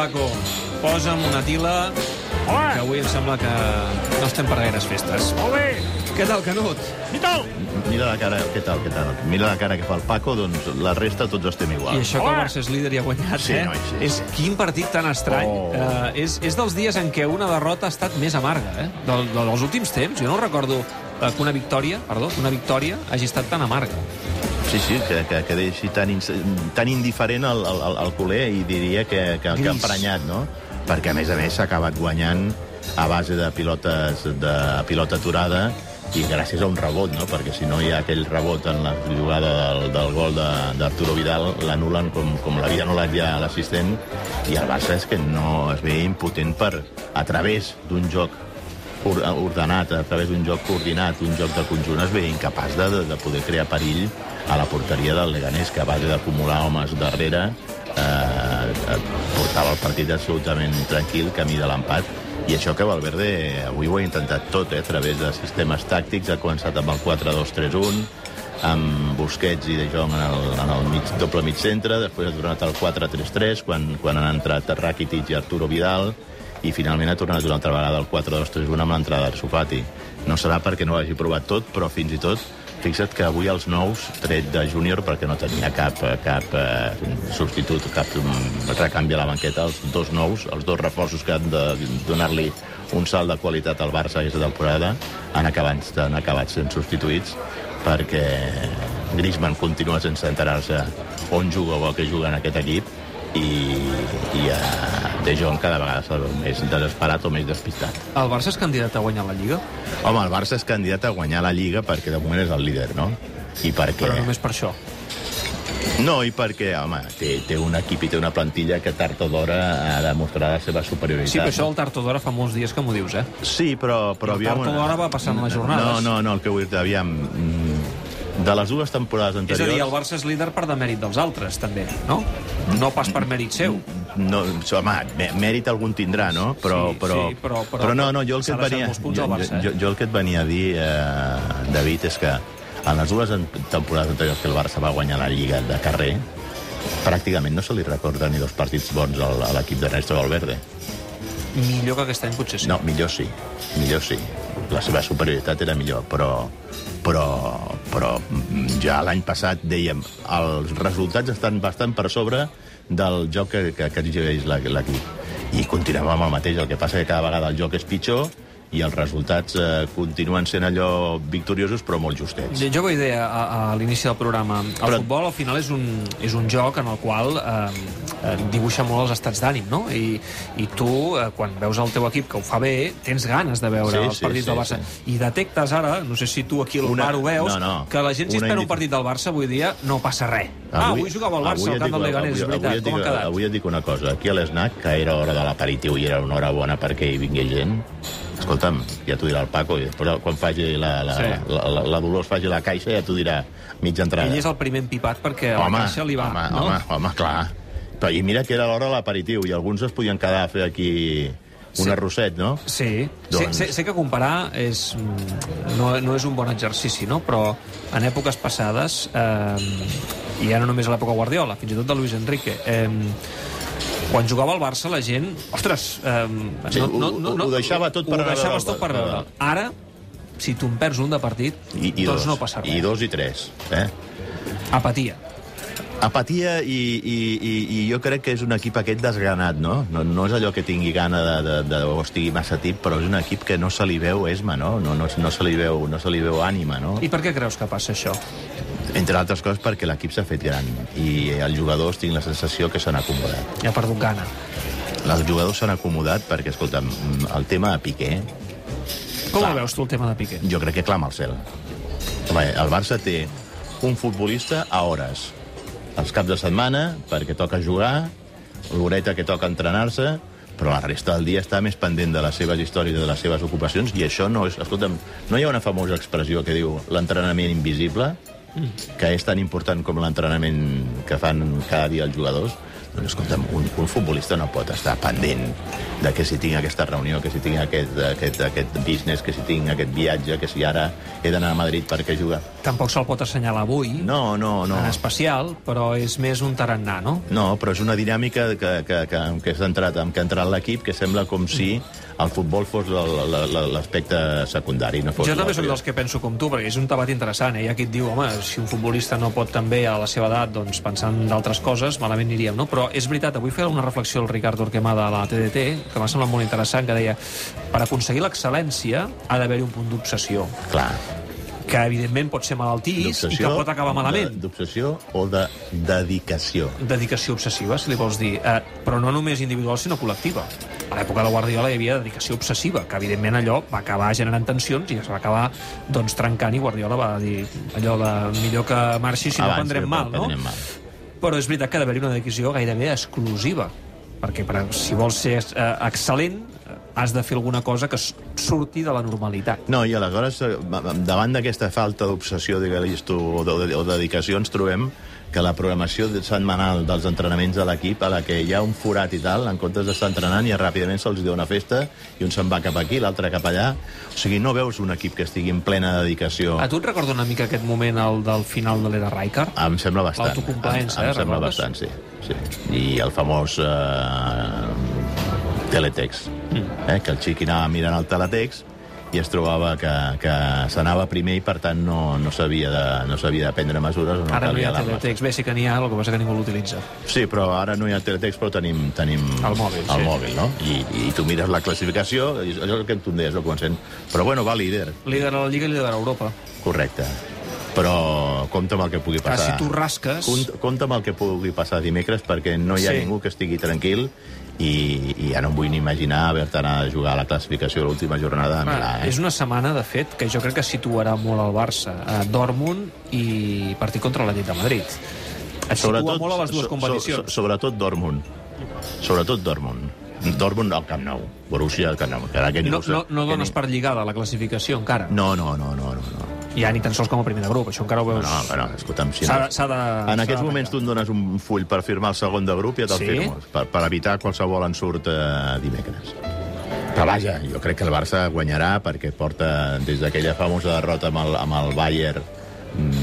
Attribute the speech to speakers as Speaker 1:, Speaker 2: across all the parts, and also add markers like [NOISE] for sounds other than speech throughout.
Speaker 1: Paco. Posa'm una tila, que
Speaker 2: Hola,
Speaker 1: avui em sembla que no estem per gaires festes.
Speaker 2: molt bé.
Speaker 1: Què tal, Canut?
Speaker 2: I tal?
Speaker 3: Mira la cara, què tal, què tal? Mira la cara que fa el Paco, doncs la resta tots estem igual.
Speaker 1: I això que el
Speaker 2: Hola.
Speaker 1: Barça és líder i ha guanyat,
Speaker 3: Sí,
Speaker 1: eh?
Speaker 3: noi, sí.
Speaker 1: És quin partit tan estrany.
Speaker 3: Oh.
Speaker 1: Uh, és, és dels dies en què una derrota ha estat més amarga, eh? Del, dels últims temps. Jo no recordo eh, que una victòria, perdó, que una victòria hagi estat tan amarga.
Speaker 3: Sí, sí, que, que, que deixi tan, ins- tan indiferent el, el, el, culer i diria que, que, que ha emprenyat, no? Perquè, a més a més, s'ha acabat guanyant a base de pilotes de pilota aturada i gràcies a un rebot, no? Perquè si no hi ha aquell rebot en la jugada del, del gol de- d'Arturo Vidal, l'anulen com, com l'havia anul·lat ja l'assistent, i el Barça és que no es veia impotent per, a través d'un joc or- ordenat, a través d'un joc coordinat, un joc de conjunt, es veia incapaç de, de, de poder crear perill a la porteria del Leganés, que a base d'acumular homes darrere eh, eh, portava el partit absolutament tranquil, camí de l'empat, i això que Valverde avui ho ha intentat tot, eh, a través de sistemes tàctics, ha començat amb el 4-2-3-1, amb Busquets i De Jong en el, en el mig, doble mig centre, després ha tornat al 4-3-3, quan, quan han entrat Rakitic i Arturo Vidal, i finalment ha tornat una altra vegada al 4-2-3-1 amb l'entrada d'Arsufati. No serà perquè no ho hagi provat tot, però fins i tot fixa't que avui els nous, tret de júnior, perquè no tenia cap, cap eh, substitut, cap recanvi a la banqueta, els dos nous, els dos reforços que han de donar-li un salt de qualitat al Barça aquesta temporada, han acabat, han acabat sent substituïts perquè Griezmann continua sense enterar-se on juga o a què juga en aquest equip i, i uh, De Jong cada vegada se'l veu més desesperat o més despistat.
Speaker 1: El Barça és candidat a guanyar la Lliga,
Speaker 3: Home, el Barça és candidat a guanyar la Lliga perquè de moment és el líder, no? I perquè...
Speaker 1: però només per això.
Speaker 3: No, i perquè, home, té, té un equip i té una plantilla que tard o d'hora ha de mostrar la seva superioritat.
Speaker 1: Sí, però això del Tarto d'Hora fa molts dies que m'ho dius, eh?
Speaker 3: Sí, però... però
Speaker 1: El tard o d'hora va passant les jornades.
Speaker 3: No, no, no, el que vull dir aviam... De les dues temporades
Speaker 1: És a
Speaker 3: anteriors...
Speaker 1: dir, el Barça és líder per demèrit dels altres, també, no? No pas per mèrit seu.
Speaker 3: No, home, mè- mèrit algun tindrà, no? Però,
Speaker 1: Sí,
Speaker 3: però,
Speaker 1: sí, però- però-
Speaker 3: però no, no, jo el que et venia, jo,
Speaker 1: Barça, eh?
Speaker 3: jo, jo el que et venia a dir, eh, David, és que en les dues temporades anteriors que el Barça va guanyar la Lliga de carrer, pràcticament no se li recorda ni dos partits bons a l'equip d'Ernesto Valverde.
Speaker 1: Millor que aquest any, potser sí.
Speaker 3: No, millor sí, millor sí. La seva superioritat era millor, però, però, però mm, ja l'any passat dèiem els resultats estan bastant per sobre del joc que, que, que exigeix l'equip. I continuem amb el mateix, el que passa que cada vegada el joc és pitjor i els resultats eh, continuen sent allò victoriosos però molt justets.
Speaker 1: Jo ho deia a, a l'inici del programa. El
Speaker 3: Però-
Speaker 1: futbol, al final, és un, és un joc en el qual eh, eh, dibuixa molt els estats d'ànim, no? I, I tu, eh, quan veus el teu equip que ho fa bé, tens ganes de veure
Speaker 3: Sí,
Speaker 1: els
Speaker 3: sí,
Speaker 1: partits
Speaker 3: sí,
Speaker 1: del Barça.
Speaker 3: sí.
Speaker 1: I detectes ara, no sé si tu aquí al
Speaker 3: Una-
Speaker 1: bar ho veus,
Speaker 3: no, no.
Speaker 1: que la gent si espera un
Speaker 3: indi-
Speaker 1: partit del Barça avui dia no passa res. ah, avui jugava el Barça
Speaker 3: avui
Speaker 1: al
Speaker 3: et
Speaker 1: camp
Speaker 3: dic-
Speaker 1: del Leganés, és
Speaker 3: avui-
Speaker 1: veritat.
Speaker 3: Avui
Speaker 1: Com
Speaker 3: dic,
Speaker 1: ha quedat?
Speaker 3: avui et dic una cosa. Aquí a l'SNAC, que era hora de l'aperitiu i era una hora bona perquè hi vingui gent, escolta'm, ja t'ho dirà el Paco, i després quan faci la, la,
Speaker 1: Sí.
Speaker 3: la, la, la Dolors faci la caixa ja t'ho dirà mitja entrada.
Speaker 1: Ell és el primer empipat perquè
Speaker 3: home,
Speaker 1: la caixa li va,
Speaker 3: home,
Speaker 1: no?
Speaker 3: home, home, clar. Però, I mira que era l'hora de l'aperitiu i alguns es podien quedar a fer aquí un
Speaker 1: Sí.
Speaker 3: arrosset, no?
Speaker 1: Sí,
Speaker 3: Doncs-
Speaker 1: sé, sé, sé que comparar és, mm, no, no és un bon exercici, no? però en èpoques passades, eh, i ja no només a l'època Guardiola, fins i tot de Luis Enrique, eh, quan jugava al Barça la gent, ostres, eh,
Speaker 3: Sí, ho- ho- ho deixava tot per
Speaker 1: ho deixaves tot per veure. Ara, si tu en perds un de partit,
Speaker 3: I, i
Speaker 1: doncs
Speaker 3: dos,
Speaker 1: no passa res.
Speaker 3: I dos i tres, eh?
Speaker 1: Apatia.
Speaker 3: Apatia i, i, i, i jo crec que és un equip aquest desgranat, no? No, no és allò que tingui gana de, de, de, o estigui massa tip, però és un equip que no se li veu esma, no? No, no, no, se, li veu, no se li veu ànima, no?
Speaker 1: I per què creus que passa això?
Speaker 3: Entre altres coses perquè l'equip s'ha fet gran i els jugadors tinc la sensació que s'han acomodat.
Speaker 1: Ja ha perdut gana.
Speaker 3: Els jugadors s'han acomodat perquè, escolta'm, el tema de Piqué,
Speaker 1: Com
Speaker 3: Clar.
Speaker 1: el veus tu, el tema de Piqué?
Speaker 3: jo crec que clama al cel. El Barça té un futbolista a hores. Els caps de setmana, perquè toca jugar, l'horeta que toca entrenar-se, però la resta del dia està més pendent de les seves històries, de les seves ocupacions, i això no és... Escolta'm, no hi ha una famosa expressió que diu l'entrenament invisible, que és tan important com l'entrenament que fan cada dia els jugadors? Però, escolta'm, un, un futbolista no pot estar pendent de que si tinc aquesta reunió, que si tinc aquest, aquest, aquest business, que si tinc aquest viatge, que si ara he d'anar a Madrid perquè juga.
Speaker 1: Tampoc se'l pot assenyalar avui,
Speaker 3: No, no, no.
Speaker 1: en especial, però és més un tarannà, no?
Speaker 3: No, però és una dinàmica que, que, que, que, ha entrat, amb que ha entrat l'equip que sembla com si el futbol fos l'aspecte secundari. No fos
Speaker 1: Jo també sóc dels que penso com tu, perquè és un debat interessant. Eh? Hi ha qui et diu, home, si un futbolista no pot també a la seva edat, doncs pensant en d'altres coses, malament aniríem, no? Però és veritat, avui feia una reflexió el Ricard Orquemada a la TDT, que m'ha semblat molt interessant, que deia, per aconseguir l'excel·lència ha d'haver-hi un punt d'obsessió,
Speaker 3: Clar,
Speaker 1: que evidentment pot ser malaltís i que pot acabar malament.
Speaker 3: D'obsessió o de dedicació.
Speaker 1: dedicació obsessiva, si li vols dir, eh, però no només individual, sinó col·lectiva. A l'època de Guardiola hi havia dedicació obsessiva, que evidentment allò va acabar generant tensions i es va acabar doncs, trencant i Guardiola va dir allò de millor que marxi si no prendrem mal, no?
Speaker 3: prendrem mal.
Speaker 1: Però és veritat que ha d'haver-hi una dedicació gairebé exclusiva, perquè per, si vols ser eh, excel·lent has de fer alguna cosa que surti de la normalitat.
Speaker 3: No, i aleshores, eh, davant d'aquesta falta d'obsessió, digues tu, o de, o de dedicació, ens trobem que la programació setmanal dels entrenaments de l'equip, a la que hi ha un forat i tal, en comptes d'estar entrenant, ja ràpidament se'ls diu una festa, i un se'n va cap aquí, l'altre cap allà. O sigui, no veus un equip que estigui en plena dedicació.
Speaker 1: A tu et recorda una mica aquest moment el del final de l'era Rijkaard?
Speaker 3: Em sembla bastant.
Speaker 1: L'autocomplaença, eh,
Speaker 3: em sembla
Speaker 1: recordes?
Speaker 3: bastant, sí. sí. I el famós eh, teletext, mm. eh, que el xiqui anava mirant el teletext i es trobava que, que s'anava primer i, per tant, no, no s'havia de, no de prendre mesures o no
Speaker 1: Ara no hi ha teletext, bé, sí que n'hi ha, el que passa que ningú l'utilitza.
Speaker 3: Sí, però ara no hi ha teletext, però tenim, tenim
Speaker 1: El mòbil,
Speaker 3: el
Speaker 1: sí.
Speaker 3: mòbil no? I, I tu mires la classificació, i allò que tu em deies al començament, però bueno, va líder,
Speaker 1: Líder a la Lliga i líder a Europa.
Speaker 3: correcte. Però compta amb el que pugui passar.
Speaker 1: si tu rasques...
Speaker 3: Compte, compte amb el que pugui passar dimecres perquè no hi ha
Speaker 1: Sí.
Speaker 3: ningú que estigui tranquil i, i ja no em vull ni imaginar haver-te anar a jugar a la classificació l'última jornada a Milà.
Speaker 1: Ah,
Speaker 3: Eh?
Speaker 1: és una setmana, de fet, que jo crec que situarà molt el Barça. A Dortmund i partit contra l'Atlètic de Madrid. Et situa molt a les dues
Speaker 3: so-
Speaker 1: competicions.
Speaker 3: So, sobretot Dortmund. Sobretot Dortmund. Dortmund al Camp Nou. Borussia al Camp Nou. Que
Speaker 1: no, no, no dones per lligada la classificació encara.
Speaker 3: No, no, no, no, no. no.
Speaker 1: Ja ni tan sols com a primer de grup, això encara ho
Speaker 3: No,
Speaker 1: veus...
Speaker 3: no, bueno, escolta'm, si no...
Speaker 1: de-
Speaker 3: En aquests moments tu em dones un full per firmar el segon de grup i ja te'l
Speaker 1: Sí?
Speaker 3: firmo, per, per evitar qualsevol ensurt eh, dimecres. Però vaja, jo crec que el Barça guanyarà perquè porta des d'aquella famosa derrota amb el, amb el Bayern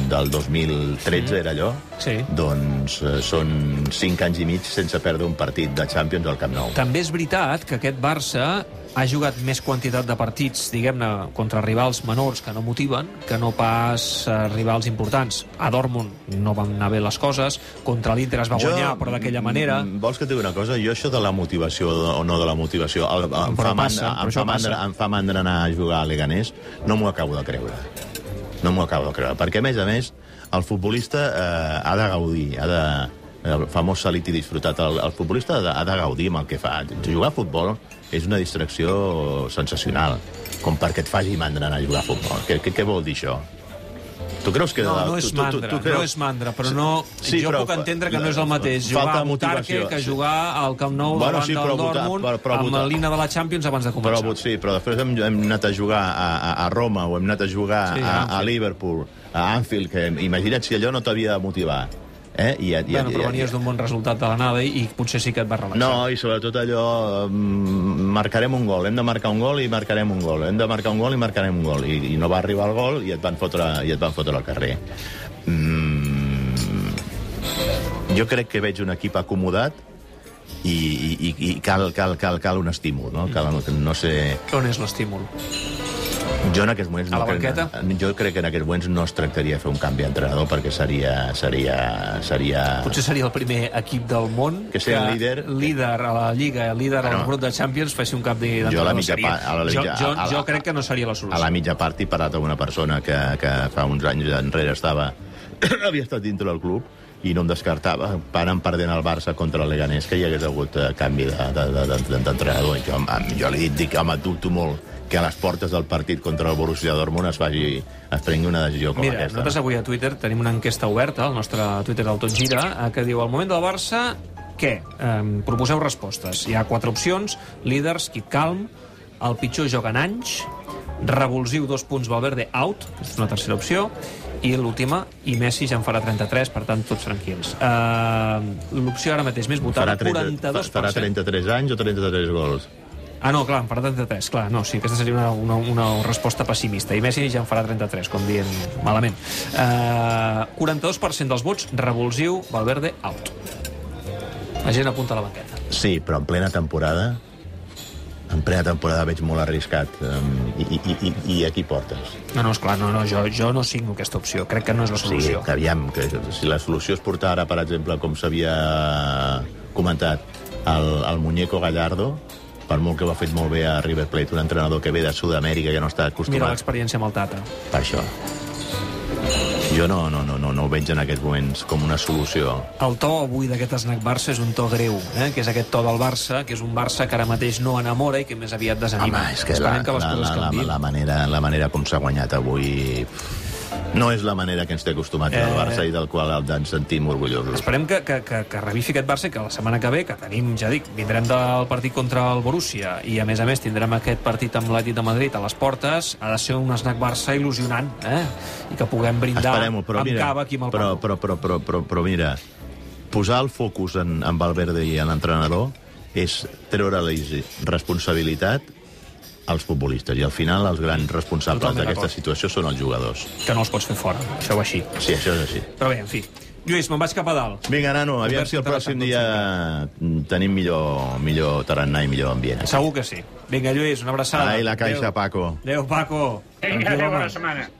Speaker 3: del 2013, era allò?
Speaker 1: Sí.
Speaker 3: Doncs eh, són 5 anys i mig sense perdre un partit de Champions al Camp Nou.
Speaker 1: També és veritat que aquest Barça ha jugat més quantitat de partits, diguem-ne, contra rivals menors que no motiven, que no pas eh, rivals importants. A Dortmund no van anar bé les coses, contra l'Inter es va guanyar, però d'aquella manera...
Speaker 3: mm, Vols que et digui una cosa? Jo això de la motivació o no de la motivació el, em,
Speaker 1: Però
Speaker 3: fa
Speaker 1: passa,
Speaker 3: mandra, em, fa mandra, em fa mandra anar a jugar a Leganés. No m'ho acabo de creure. No m'ho acabo de creure. Perquè, a més a més, el futbolista eh, ha de gaudir, ha de el famós salit i disfrutat. El, el futbolista ha de, ha de gaudir amb el que fa. Jugar a futbol és una distracció sensacional, com perquè et faci mandra anar a jugar a futbol. Què, què, què vol dir això? Tu creus que...
Speaker 1: No, no és mandra, no és mandra, però no...
Speaker 3: Sí,
Speaker 1: jo
Speaker 3: però
Speaker 1: puc entendre que no és el mateix
Speaker 3: falta
Speaker 1: jugar a Butarque
Speaker 3: motivació,
Speaker 1: que jugar al Camp Nou
Speaker 3: Bueno,
Speaker 1: davant
Speaker 3: sí, però
Speaker 1: del
Speaker 3: votar-
Speaker 1: Dortmund
Speaker 3: però- però
Speaker 1: amb
Speaker 3: votar-
Speaker 1: l'himne de la Champions abans de
Speaker 3: Però,
Speaker 1: començar.
Speaker 3: sí, però després hem, hem anat a jugar a, a, Roma o hem anat a jugar
Speaker 1: Sí, a
Speaker 3: a, a. Liverpool, a Anfield, que imagina't si allò no t'havia de motivar. Eh? I, i,
Speaker 1: Bueno, però venies d'un bon resultat de l'anada i, i potser sí que et va relaxar.
Speaker 3: No, i sobretot allò, mm, marcarem un gol, hem de marcar un gol i marcarem un gol, hem de marcar un gol i marcarem un gol, i, i no va arribar el gol i et van fotre, i et van fotre al carrer. Mm, jo crec que veig un equip acomodat i, i, i- i cal, cal, cal, cal un estímul, no? Cal, no sé...
Speaker 1: On és l'estímul?
Speaker 3: Jo en aquests moments...
Speaker 1: A la
Speaker 3: no crec,
Speaker 1: banqueta?
Speaker 3: jo crec que en aquests moments no es tractaria de fer un canvi d'entrenador perquè seria... seria, seria...
Speaker 1: Potser seria el primer equip del món
Speaker 3: Que sigui líder.
Speaker 1: líder a la Lliga, líder al grup de Champions, fessi un canvi d'entrenador.
Speaker 3: Jo a la mitja
Speaker 1: Seria-
Speaker 3: part- a la
Speaker 1: jo,
Speaker 3: mitja-
Speaker 1: jo,
Speaker 3: a la-
Speaker 1: jo crec que no seria la
Speaker 3: A
Speaker 1: solució.
Speaker 3: la mitja part he parlat amb una persona que, que fa uns anys enrere estava... [COUGHS] havia estat dintre del club i no em descartava, anant perdent el Barça contra el Leganés, que hi hagués hagut eh, canvi d'entrenador. De, de, de. I jo, jo li dic, home, dubto molt que a les portes del partit contra el Borussia Dortmund es, faci, es prengui una decisió com
Speaker 1: Mira,
Speaker 3: aquesta.
Speaker 1: nosaltres avui a Twitter tenim una enquesta oberta, al nostre Twitter del Tot Gira, eh, que diu, al moment del Barça, què? Eh, proposeu respostes. Hi ha quatre opcions, líders, keep calm, el pitjor joga en anys, revulsiu dos punts Valverde out, és una tercera opció, i l'última, i Messi ja en farà 33, per tant, tots tranquils. Uh, L'opció ara mateix més votada,
Speaker 3: Farà, 30,
Speaker 1: 42%.
Speaker 3: farà 33 anys o 33 gols?
Speaker 1: Ah, no, clar, en farà 33, clar, no, sí, aquesta seria una, una, una resposta pessimista. I Messi ja en farà 33, com dient malament. Uh, 42% dels vots, revulsiu, Valverde, out. La gent apunta a la banqueta.
Speaker 3: Sí, però en plena temporada en plena temporada veig molt arriscat um, i, i, i, i aquí portes
Speaker 1: No, no, esclar, no, no, jo, jo no signo aquesta opció. Crec que no és la
Speaker 3: sí,
Speaker 1: solució.
Speaker 3: que aviam, que si la solució és portar ara, per exemple, com s'havia comentat, el, el muñeco Gallardo, per molt que ho ha fet molt bé a River Plate, un entrenador que ve de Sud-amèrica, que no està
Speaker 1: Mira
Speaker 3: acostumat
Speaker 1: l'experiència amb el Tata.
Speaker 3: per això. Jo no, no, no, no, no ho veig en aquests moments com una solució.
Speaker 1: El to avui d'aquest snack Barça és un to greu, eh? que és aquest to del Barça, que és un Barça que ara mateix no enamora i que més aviat desanima.
Speaker 3: Home, és que la,
Speaker 1: que les
Speaker 3: la,
Speaker 1: coses
Speaker 3: la, la, la, manera, la manera com s'ha guanyat avui no és la manera que ens té acostumats eh... el. Barça i del qual ens sentim orgullosos.
Speaker 1: Esperem que, que, que, que revifi aquest Barça i que la setmana que ve, que tenim, ja dic, vindrem del partit contra el Borussia i a més a més tindrem aquest partit amb l'Atlètic de Madrid a les portes, ha de ser un snack Barça il·lusionant, eh? I que puguem brindar
Speaker 3: però
Speaker 1: amb
Speaker 3: mira,
Speaker 1: cava aquí amb el
Speaker 3: però, però, però, però, però, però mira, posar el focus en, en Valverde i en l'entrenador és treure-li responsabilitat als futbolistes i al final els grans responsables
Speaker 1: Totalment
Speaker 3: d'aquesta situació són els jugadors.
Speaker 1: Que no els pots fer fora, això va així.
Speaker 3: Sí, això és així.
Speaker 1: Però bé, en fi. Lluís, me'n vaig cap a dalt.
Speaker 3: Vinga, nano, aviam si el pròxim dia tenim millor, millor tarannà i millor ambient.
Speaker 1: Segur que sí. Vinga, Lluís, una abraçada.
Speaker 3: Ai, la caixa, Paco.
Speaker 1: Adéu, Paco.
Speaker 2: Vinga, adéu, bona setmana.